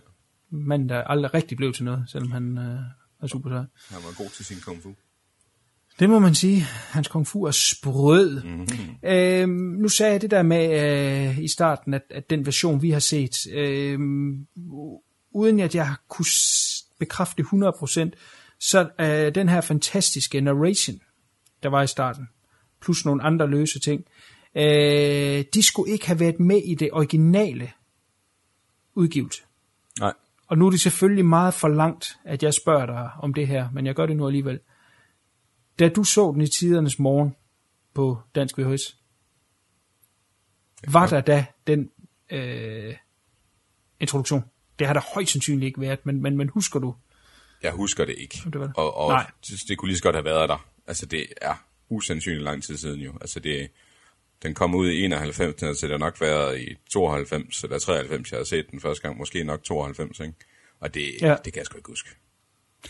[SPEAKER 3] Manden, der aldrig rigtig blev til noget, selvom han øh, er super sej.
[SPEAKER 4] han var god til sin kung fu.
[SPEAKER 3] Det må man sige. Hans kung fu er sprød.
[SPEAKER 4] Mhm.
[SPEAKER 3] Mm-hmm. Øhm, nu sagde jeg det der med øh, i starten, at, at den version, vi har set, øh, uden at jeg kunne s- bekræfte 100%, så øh, den her fantastiske narration, der var i starten, plus nogle andre løse ting, øh, de skulle ikke have været med i det originale udgivelse.
[SPEAKER 4] Nej,
[SPEAKER 3] Og nu er det selvfølgelig meget for langt, at jeg spørger dig om det her, men jeg gør det nu alligevel. Da du så den i tidernes morgen på Dansk VHS, var der da den øh, introduktion? Det har der højst sandsynligt ikke været, men, men, men husker du?
[SPEAKER 4] jeg husker det ikke.
[SPEAKER 3] Det var det.
[SPEAKER 4] Og, og
[SPEAKER 3] Nej.
[SPEAKER 4] det, kunne lige så godt have været der. Altså, det er usandsynligt lang tid siden jo. Altså, det, den kom ud i 91, så det har nok været i 92 eller 93, jeg har set den første gang. Måske nok 92, ikke? Og det,
[SPEAKER 3] Ja.
[SPEAKER 4] det kan jeg sgu ikke huske.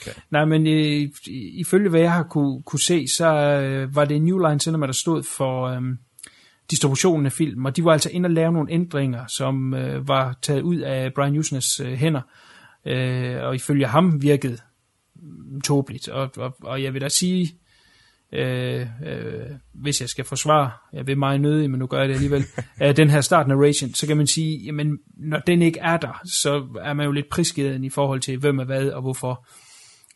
[SPEAKER 4] Jeg.
[SPEAKER 3] Nej, men øh, ifølge hvad jeg har kunne, kunne se, så øh, var det New Line Cinema, der stod for øh, distributionen af film, og de var altså inde og lave nogle ændringer, som øh, var taget ud af Brian Usnes øh, hænder, øh, og ifølge ham virkede mm, tåbeligt. Og, og, og jeg vil da sige, øh, øh, hvis jeg skal forsvare, jeg vil meget nødig, men nu gør jeg det alligevel, af den her start narration, så kan man sige, jamen, når den ikke er der, så er man jo lidt prisgivet i forhold til, hvem er hvad og hvorfor.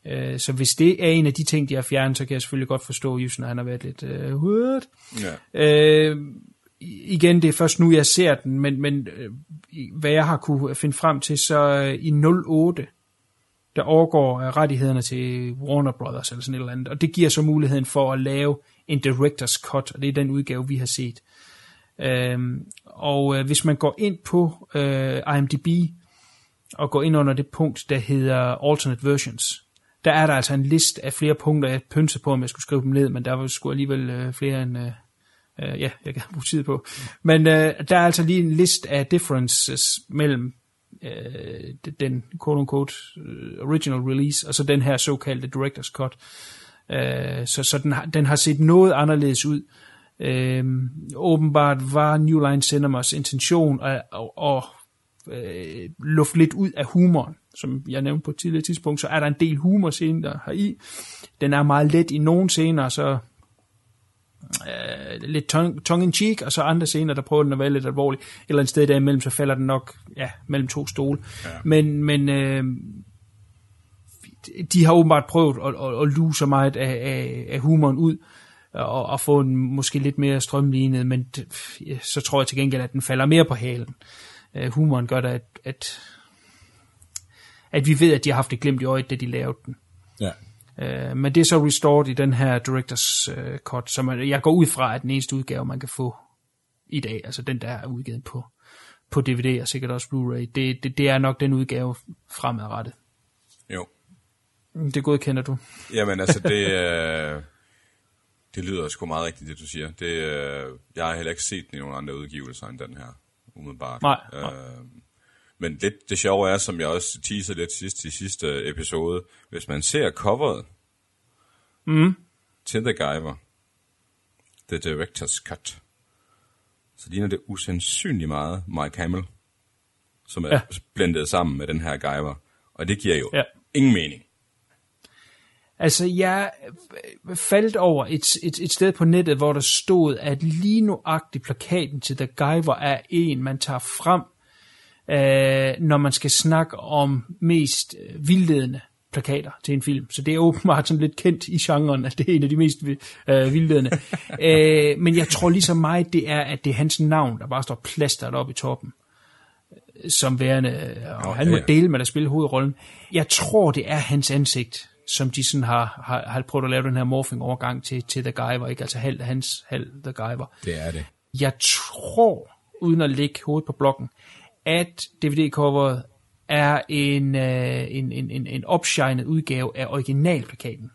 [SPEAKER 3] Øh, Så hvis det er en af de ting, de har fjernet, så kan jeg selvfølgelig godt forstå, at Jusen han har været lidt, uh, what?
[SPEAKER 4] Ja.
[SPEAKER 3] Øh, igen, det er først nu, jeg ser den, men, men øh, hvad jeg har kunne finde frem til, så øh, i 08, der overgår øh, rettighederne til Warner Brothers eller sådan et eller andet, og det giver så muligheden for at lave en director's cut, og det er den udgave, vi har set. Øhm, og øh, hvis man går ind på øh, IMDb og går ind under det punkt, der hedder alternate versions, der er der altså en liste af flere punkter, jeg pønser på, om jeg skulle skrive dem ned, men der var sgu alligevel øh, flere end, øh, øh, ja, jeg kan bruge tid på. Men øh, der er altså lige en liste af differences mellem øh, den quote-unquote øh, original release, og så den her såkaldte director's cut. Øh, så så den, har, den har set noget anderledes ud. Øh, åbenbart var New Line Cinemas intention at, at, at at lufte lidt ud af humoren. Som jeg nævnte på et tidligere tidspunkt, så er der en del humor scener her i. Den er meget let i nogle scener, så øh, lidt tongue, tongue in cheek, og så andre scener, der prøver den at være lidt alvorlig. Et eller andet sted derimellem, så falder den nok ja, mellem to stole. Ja. Men, men øh, de har åbenbart prøvet at, at, at luge så meget af, af, af humoren ud, og, og få en måske lidt mere strømlignet, men det, så tror jeg til gengæld, at den falder mere på halen. Uh, humoren gør da, at, at, at vi ved, at de har haft det glemt i øjet, da de lavede den.
[SPEAKER 6] Ja.
[SPEAKER 3] Uh, men det er så restored i den her Directors uh, Cut, som jeg går ud fra, at den eneste udgave, man kan få i dag, altså den, der er udgivet på, på DVD og sikkert også Blu-ray, det, det, det er nok den udgave fremadrettet.
[SPEAKER 4] Jo.
[SPEAKER 3] Det godkender du.
[SPEAKER 4] Jamen altså, det, øh, det lyder sgu meget rigtigt, det du siger. Det, øh, jeg har heller ikke set den i nogen andre udgivelser end den her, umiddelbart.
[SPEAKER 3] Nej, nej.
[SPEAKER 4] Øh, men lidt det sjove er, som jeg også teasede lidt sidst i sidste episode, hvis man ser coveret
[SPEAKER 3] Mm.
[SPEAKER 4] til The Guyver, The Director's Cut, så ligner det usandsynligt meget Mike Hamill, som er ja. Blendet sammen med den her Guyver. Og det giver jo ja. Ingen mening.
[SPEAKER 3] Altså, jeg faldt over et, et, et sted på nettet, hvor der stod, at lige nuagtigt plakaten til The Guyver er en, man tager frem, øh, når man skal snakke om mest øh, vildledende plakater til en film. Så det er åbenbart sådan lidt kendt i genren, at det er en af de mest øh, vildledende. øh, men jeg tror lige så meget, det er, at det er hans navn, der bare står plasteret op i toppen som værende, øh, og han må dele med at spille hovedrollen. Jeg tror, det er hans ansigt, som de sådan har, har, har prøvet at lave den her morphing-overgang til, til The Guyver, ikke? Altså halv hans, halv The Guyver.
[SPEAKER 6] Det er det.
[SPEAKER 3] Jeg tror, uden at lægge hovedet på blokken, at DVD-coveret er en, øh, en, en, en, en opshinet udgave af originalplakaten.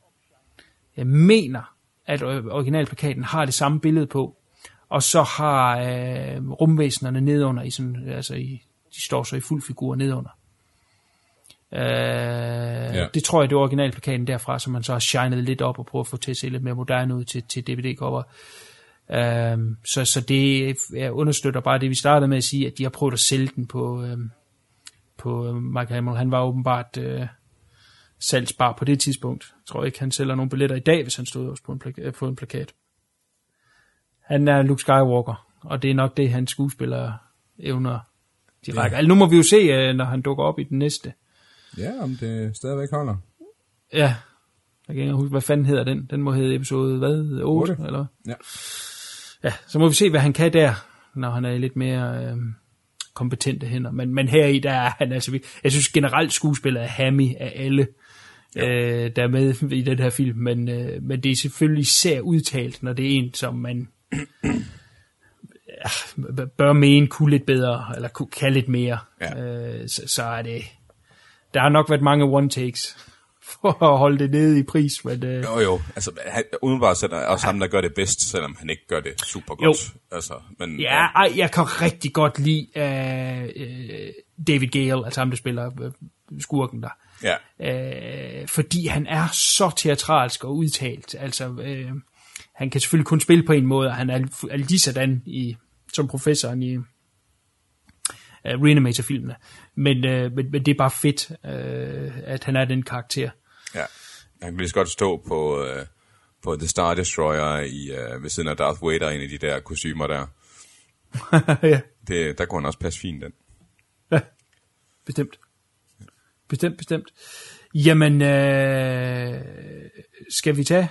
[SPEAKER 3] Jeg mener, at originalplakaten har det samme billede på, og så har øh, rumvæsenerne nedunder i sådan, altså i, de står så i fuld figur nedunder. Øh, ja. Det tror jeg, det er originalplakaten derfra, som man så har shined lidt op og prøvet at få til at se lidt mere moderne ud til, til DVD-cover. Øh, så, så det jeg understøtter bare det, vi startede med at sige, at de har prøvet at sælge den på, øh, på øh, Mike Hamill. Han var åbenbart øh, salgsbar på det tidspunkt. Jeg tror ikke, han sælger nogle billetter i dag, hvis han stod også på en, plaka- på en plakat. Han er Luke Skywalker, og det er nok det, hans skuespillere evner de rækker. Altså, nu må vi jo se, øh, når han dukker op i den næste.
[SPEAKER 6] Ja, om det stadigvæk holder.
[SPEAKER 3] Ja, jeg kan ikke huske, hvad fanden hedder den? Den må hedde episode, hvad? 8?
[SPEAKER 6] Otte.
[SPEAKER 3] Eller? hvad?
[SPEAKER 6] Ja.
[SPEAKER 3] Ja, så må vi se, hvad han kan der, når han er lidt mere øh, kompetente hænder. Men, men her i der er han altså... Jeg synes generelt skuespiller er Hammy af alle, ja. øh, der er med i den her film. Men, øh, men det er selvfølgelig især udtalt, når det er en, som man ja, bør mene kunne lidt bedre, eller kunne, kan lidt mere.
[SPEAKER 4] Ja.
[SPEAKER 3] Øh, så, så er det... Der har nok været mange one-takes for at holde det nede i pris, men... Øh,
[SPEAKER 4] Jo jo, altså han, udenbart så er det også ham, der gør det bedst, selvom han ikke gør det super godt. Altså, men,
[SPEAKER 3] Ja, ej, jeg kan rigtig godt lide uh, uh, David Gale, altså ham, der spiller uh, skurken der.
[SPEAKER 4] ja.
[SPEAKER 3] Uh, fordi han er så teatralsk og udtalt. Altså, uh, han kan selvfølgelig kun spille på en måde, og han er, er lige sådan i, som professoren i uh, Reanimator-filmene. Men, uh, men, men det er bare fedt, uh, at han er den karakter.
[SPEAKER 4] Ja, han kan lige så godt stå på, øh, på The Star Destroyer i, øh, ved siden af Darth Vader, en af de der kostymer der.
[SPEAKER 3] ja,
[SPEAKER 4] Det, der kunne han også passe fint den.
[SPEAKER 3] ja, bestemt. Bestemt, bestemt. Jamen, øh, skal vi tage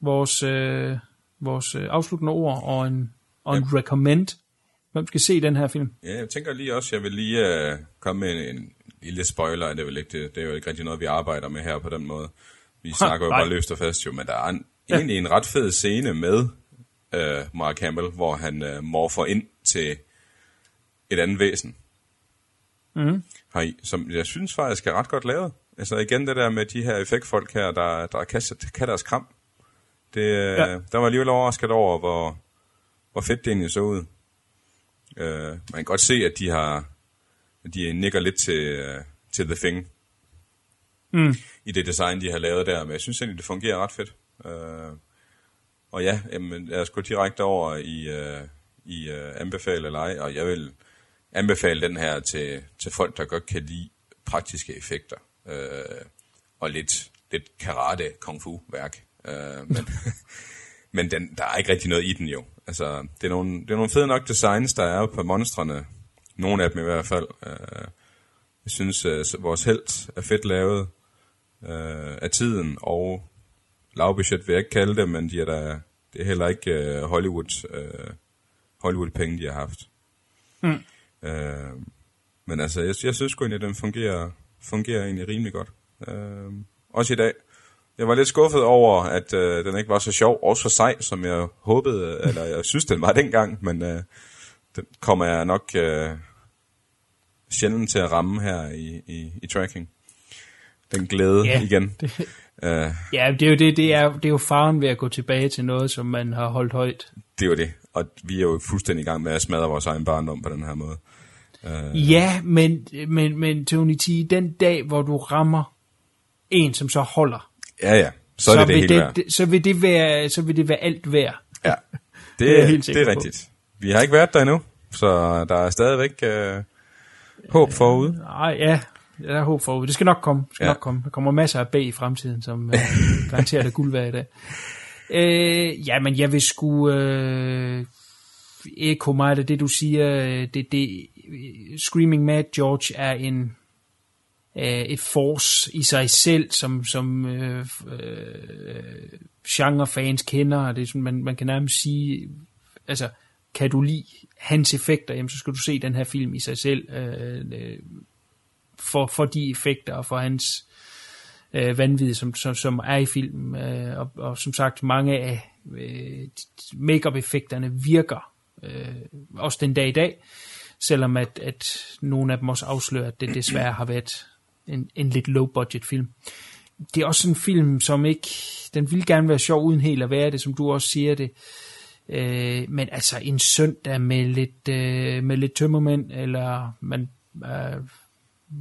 [SPEAKER 3] vores, øh, vores øh, afsluttende ord og en, og en recommend? Hvem skal se den her film?
[SPEAKER 4] Ja, jeg tænker lige også, jeg vil lige øh, komme med en, en lille spoiler, det er, vel ikke, det, det er jo ikke rigtig noget, vi arbejder med her på den måde. Vi snakker jo
[SPEAKER 3] nej.
[SPEAKER 4] bare løst og fast jo, men der er en, ja. egentlig en ret fed scene med øh, Mark Hamill, hvor han øh, morfer ind til et andet væsen.
[SPEAKER 3] Mhm.
[SPEAKER 4] Heri, som jeg synes faktisk er ret godt lavet. Altså igen det der med de her effektfolk her, der, der kan, kan deres kram. Det, ja.
[SPEAKER 3] Ja.
[SPEAKER 4] Der var alligevel overrasket over, hvor, hvor fedt det egentlig så ud. Øh, man kan godt se, at de har at de nikker lidt til, uh, til The Thing.
[SPEAKER 3] Mm.
[SPEAKER 4] I det design, de har lavet der, men jeg synes egentlig, det fungerer ret fedt. Uh, og ja, jamen, jeg skulle direkte over i, uh, i uh, anbefale eller ej, og jeg vil anbefale den her til, til folk, der godt kan lide praktiske effekter. Uh, og lidt, lidt karate kung fu værk. Uh, men men den, der er ikke rigtig noget i den jo. Altså, det er nogle, det er nogle fede nok designs, der er på monstrene. Nogle af dem i hvert fald. Uh, jeg synes, uh, vores held er fedt lavet uh, af tiden, og lavbudget vil jeg ikke kalde det, men de er der, det er heller ikke uh, Hollywood, uh, Hollywood-penge, de har haft.
[SPEAKER 3] Mm.
[SPEAKER 4] Uh, men altså, jeg, jeg synes sgu egentlig, at den fungerer, fungerer egentlig rimelig godt. Uh, også i dag. Jeg var lidt skuffet over, at øh, den ikke var så sjov og så sej, som jeg håbede, eller jeg synes, den var dengang, men øh, den kommer jeg nok øh, sjældent til at ramme her i, i, i tracking. Den glæde
[SPEAKER 3] Ja,
[SPEAKER 4] igen.
[SPEAKER 3] Det,
[SPEAKER 4] Øh,
[SPEAKER 3] ja, det er, jo det, det, er, det er jo faren ved at gå tilbage til noget, som man har holdt højt.
[SPEAKER 4] det er jo det, og vi er jo fuldstændig i gang med at smadre vores egen barndom på den her måde.
[SPEAKER 3] Ja, men, men, men Tony T, den dag, hvor du rammer en, som så holder,
[SPEAKER 4] Ja, ja, så er det det
[SPEAKER 3] vil
[SPEAKER 4] hele værd.
[SPEAKER 3] det, så vil det være, så vil det være alt værd.
[SPEAKER 4] Ja, det,
[SPEAKER 3] Det er helt
[SPEAKER 4] det er
[SPEAKER 3] på.
[SPEAKER 4] rigtigt. Vi har ikke været der endnu, så der er stadigvæk øh, håb forude.
[SPEAKER 3] Nej, ja, der er håb forude. Det skal nok komme. Det skal
[SPEAKER 4] Ja.
[SPEAKER 3] nok komme. Der kommer masser af bag i fremtiden, som uh, garanterer det guld værd i dag. Øh, ja, men jeg vil sgu øh, ekko mig af det, du siger. øh, Det, det, Screaming Mad George er en øh, et force i sig selv, som, som øh, øh, genrefans kender. og Det er sådan, man, man kan nærmest sige, altså, kan du lide hans effekter, jamen, så skal du se den her film i sig selv, øh, øh, for, for de effekter og for hans øh, vanvid, som, som, som er i filmen. Øh, og, og som sagt, mange af øh, make-up-effekterne virker øh, også den dag i dag, selvom at, at nogle af dem også afslører, at det desværre har været en, en lidt low-budget film. Det er også en film, som ikke, den vil gerne være sjov uden helt at være det, som du også siger det. Øh, men altså en søndag med lidt, øh, med lidt tømmermænd, eller man øh,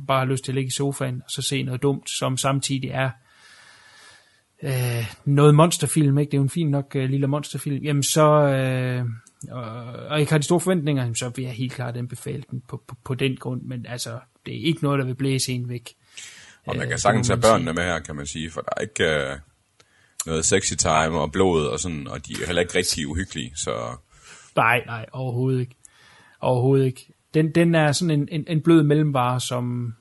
[SPEAKER 3] bare har lyst til at ligge i sofaen og så se noget dumt, som samtidig er øh, noget monsterfilm, ikke? Det er jo en fin nok øh, lille monsterfilm. Jamen så, øh, og, og ikke har de store forventninger, jamen, så vil jeg helt klart anbefale den på, på, på den grund, men altså, det er ikke noget, der vil blæse en væk.
[SPEAKER 4] Og man
[SPEAKER 3] Øh,
[SPEAKER 4] kan sagtens have børnene med her, kan man sige, for der er ikke øh, noget sexy time og blod og sådan, og de er heller ikke rigtig uhyggelige, så
[SPEAKER 3] Nej, nej, overhovedet ikke. Overhovedet ikke. Den, den er sådan en, en, en blød mellemvare, som...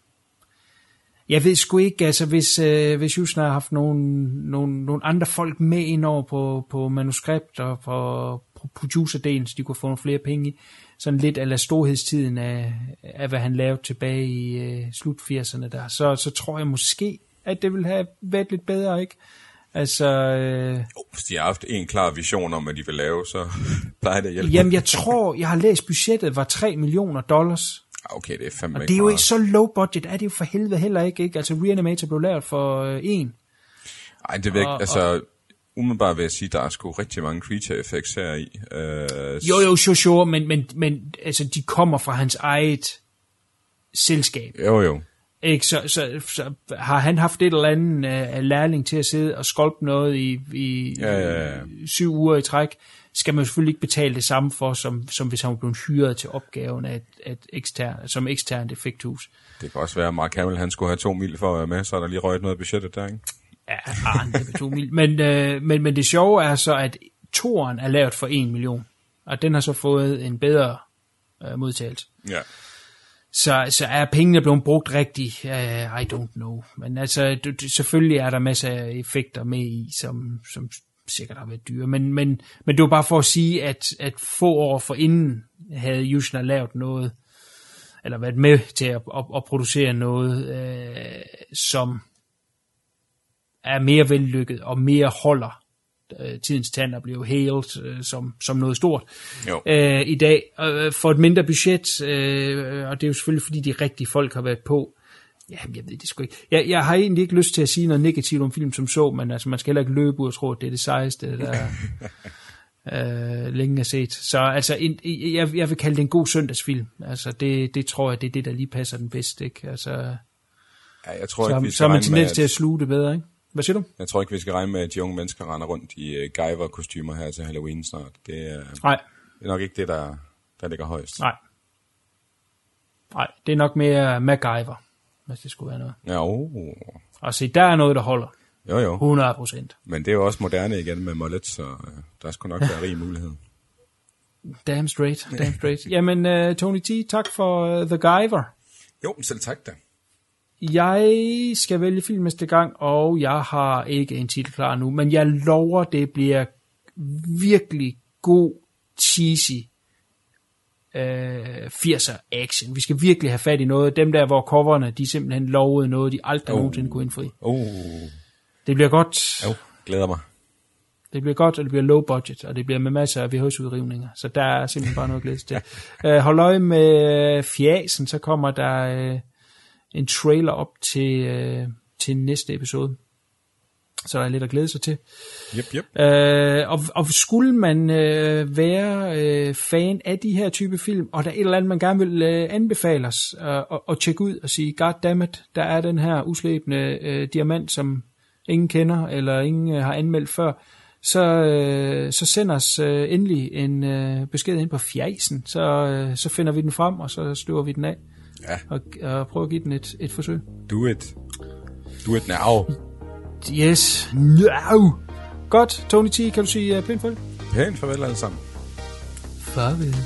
[SPEAKER 3] Jeg ved sgu ikke, altså hvis, øh, hvis Jusner har haft nogle, nogle, nogle andre folk med ind over på, på manuskript og på producerdelen, så de kunne få nogle flere penge i, sådan lidt af storhedstiden af, af, hvad han lavede tilbage i øh, slut 80'erne der, så, så tror jeg måske, at det ville have været lidt bedre, ikke? Altså, øh,
[SPEAKER 4] oh, hvis de har haft en klar vision om, hvad de vil lave, så plejer det at hjælpe.
[SPEAKER 3] Jamen, jeg tror, jeg har læst, budgettet var 3 millioner dollars.
[SPEAKER 4] Ah, Okay, det er fandme
[SPEAKER 3] Og
[SPEAKER 4] ikke
[SPEAKER 3] det er jo
[SPEAKER 4] meget.
[SPEAKER 3] ikke så low budget, er det jo for helvede heller ikke, ikke? Altså, Reanimator blev lavet for øh, en.
[SPEAKER 4] Ej, det væk,
[SPEAKER 3] Og-
[SPEAKER 4] altså, umiddelbart vil jeg sige, der er sgu rigtig mange creature effects her i. Øh,
[SPEAKER 3] Jo, jo, sure, sure, men, men, men altså, de kommer fra hans eget selskab.
[SPEAKER 4] Jo, jo.
[SPEAKER 3] Ikke? Så, så, så har han haft et eller andet uh, lærling til at sidde og skolpe noget i, i
[SPEAKER 4] Ja, ja, ja.
[SPEAKER 3] syv uger i træk, skal man selvfølgelig ikke betale det samme for, som, som hvis han var blevet hyret til opgaven af et, et ekstern, som eksternt effekthus.
[SPEAKER 4] Det kan også være, at Mark Hamill, han skulle have to mil for at være med, så er der lige røget noget af budgettet der, ikke?
[SPEAKER 3] Ja, ah, det er to mil. Men, øh, men, men det sjove er så, at toren er lavet for 1 million, og den har så fået en bedre øh, modtagelse.
[SPEAKER 4] Ja.
[SPEAKER 3] Så, så er pengene blevet brugt rigtigt? Uh, I don't know. Men altså, du, du, selvfølgelig er der masser af effekter med i, som, som sikkert har været dyre. Men, men, men det var bare for at sige, at, at få år for inden havde Yushna lavet noget, eller været med til at, at, at producere noget, øh, som er mere vellykket og mere holder øh, tidens tand og bliver hailed øh, som, som noget stort
[SPEAKER 4] Jo.
[SPEAKER 3] øh, i dag øh, for et mindre budget, øh, og det er jo selvfølgelig fordi de rigtige folk har været på. Ja, jeg ved det sgu ikke. Jeg, jeg har egentlig ikke lyst til at sige noget negativt om film som så, men altså man skal heller ikke løbe ud og tro, at det er det sejeste, der øh, længe er set. Så altså, en, jeg, jeg vil kalde det en god søndagsfilm. Altså det, det tror jeg, det er det, der lige passer den bedst. Ikke? Altså,
[SPEAKER 4] ja jeg tror ikke, vi
[SPEAKER 3] så, så har man tendens til
[SPEAKER 4] at,
[SPEAKER 3] at sluge det bedre. Ikke? Hvad siger du?
[SPEAKER 4] jeg tror ikke, vi skal regne med, at de unge mennesker render rundt i uh, Guyver-kostymer her til Halloween snart. Det er,
[SPEAKER 3] Nej,
[SPEAKER 4] det er nok ikke det, der, der ligger højst.
[SPEAKER 3] nej. Nej, det er nok mere MacGyver, hvis det skulle være noget.
[SPEAKER 4] Ja, oh.
[SPEAKER 3] Og se, der er noget, der holder.
[SPEAKER 4] Jo, jo.
[SPEAKER 3] 100 procent.
[SPEAKER 4] Men det er jo også moderne igen med Mollet, så uh, der skulle nok være rig mulighed.
[SPEAKER 3] Damn straight, damn straight. Jamen, uh, Tony T, tak for uh, The Guyver.
[SPEAKER 4] Jo, selv tak da.
[SPEAKER 3] Jeg skal vælge film næste gang, og jeg har ikke en titel klar nu, men jeg lover, det bliver virkelig god, cheesy øh, 80'er action. Vi skal virkelig have fat i noget. Dem der, hvor coverne, de simpelthen lovede noget, de aldrig oh. nogensinde kunne indfri.
[SPEAKER 4] Oh.
[SPEAKER 3] Det bliver godt.
[SPEAKER 4] Jo, glæder mig.
[SPEAKER 3] Det bliver godt, og det bliver low budget, og det bliver med masser af VHS-udrivninger. Så der er simpelthen bare noget at glæde til. Uh, hold øje med fjasen, så kommer der uh, en trailer op til, uh, til næste episode. Så der er lidt at glæde sig til.
[SPEAKER 4] Yep, yep.
[SPEAKER 3] Uh, og, og skulle man uh, være uh, fan af de her type film, og der er et eller andet, man gerne vil uh, anbefale os uh, og, og tjekke ud og sige, goddammit, der er den her uslæbende uh, diamant, som ingen kender, eller ingen øh, har anmeldt før, så, øh, så send os øh, endelig en øh, besked ind på fjejsen, så, øh, så finder vi den frem, og så støver vi den af,
[SPEAKER 4] Ja,
[SPEAKER 3] og, og prøver at give den et, et forsøg.
[SPEAKER 4] do it. Do it now.
[SPEAKER 3] Yes, no! Godt, Tony T, kan du sige uh, pænt for det?
[SPEAKER 4] Pænt farvel alle sammen.
[SPEAKER 3] Farvel.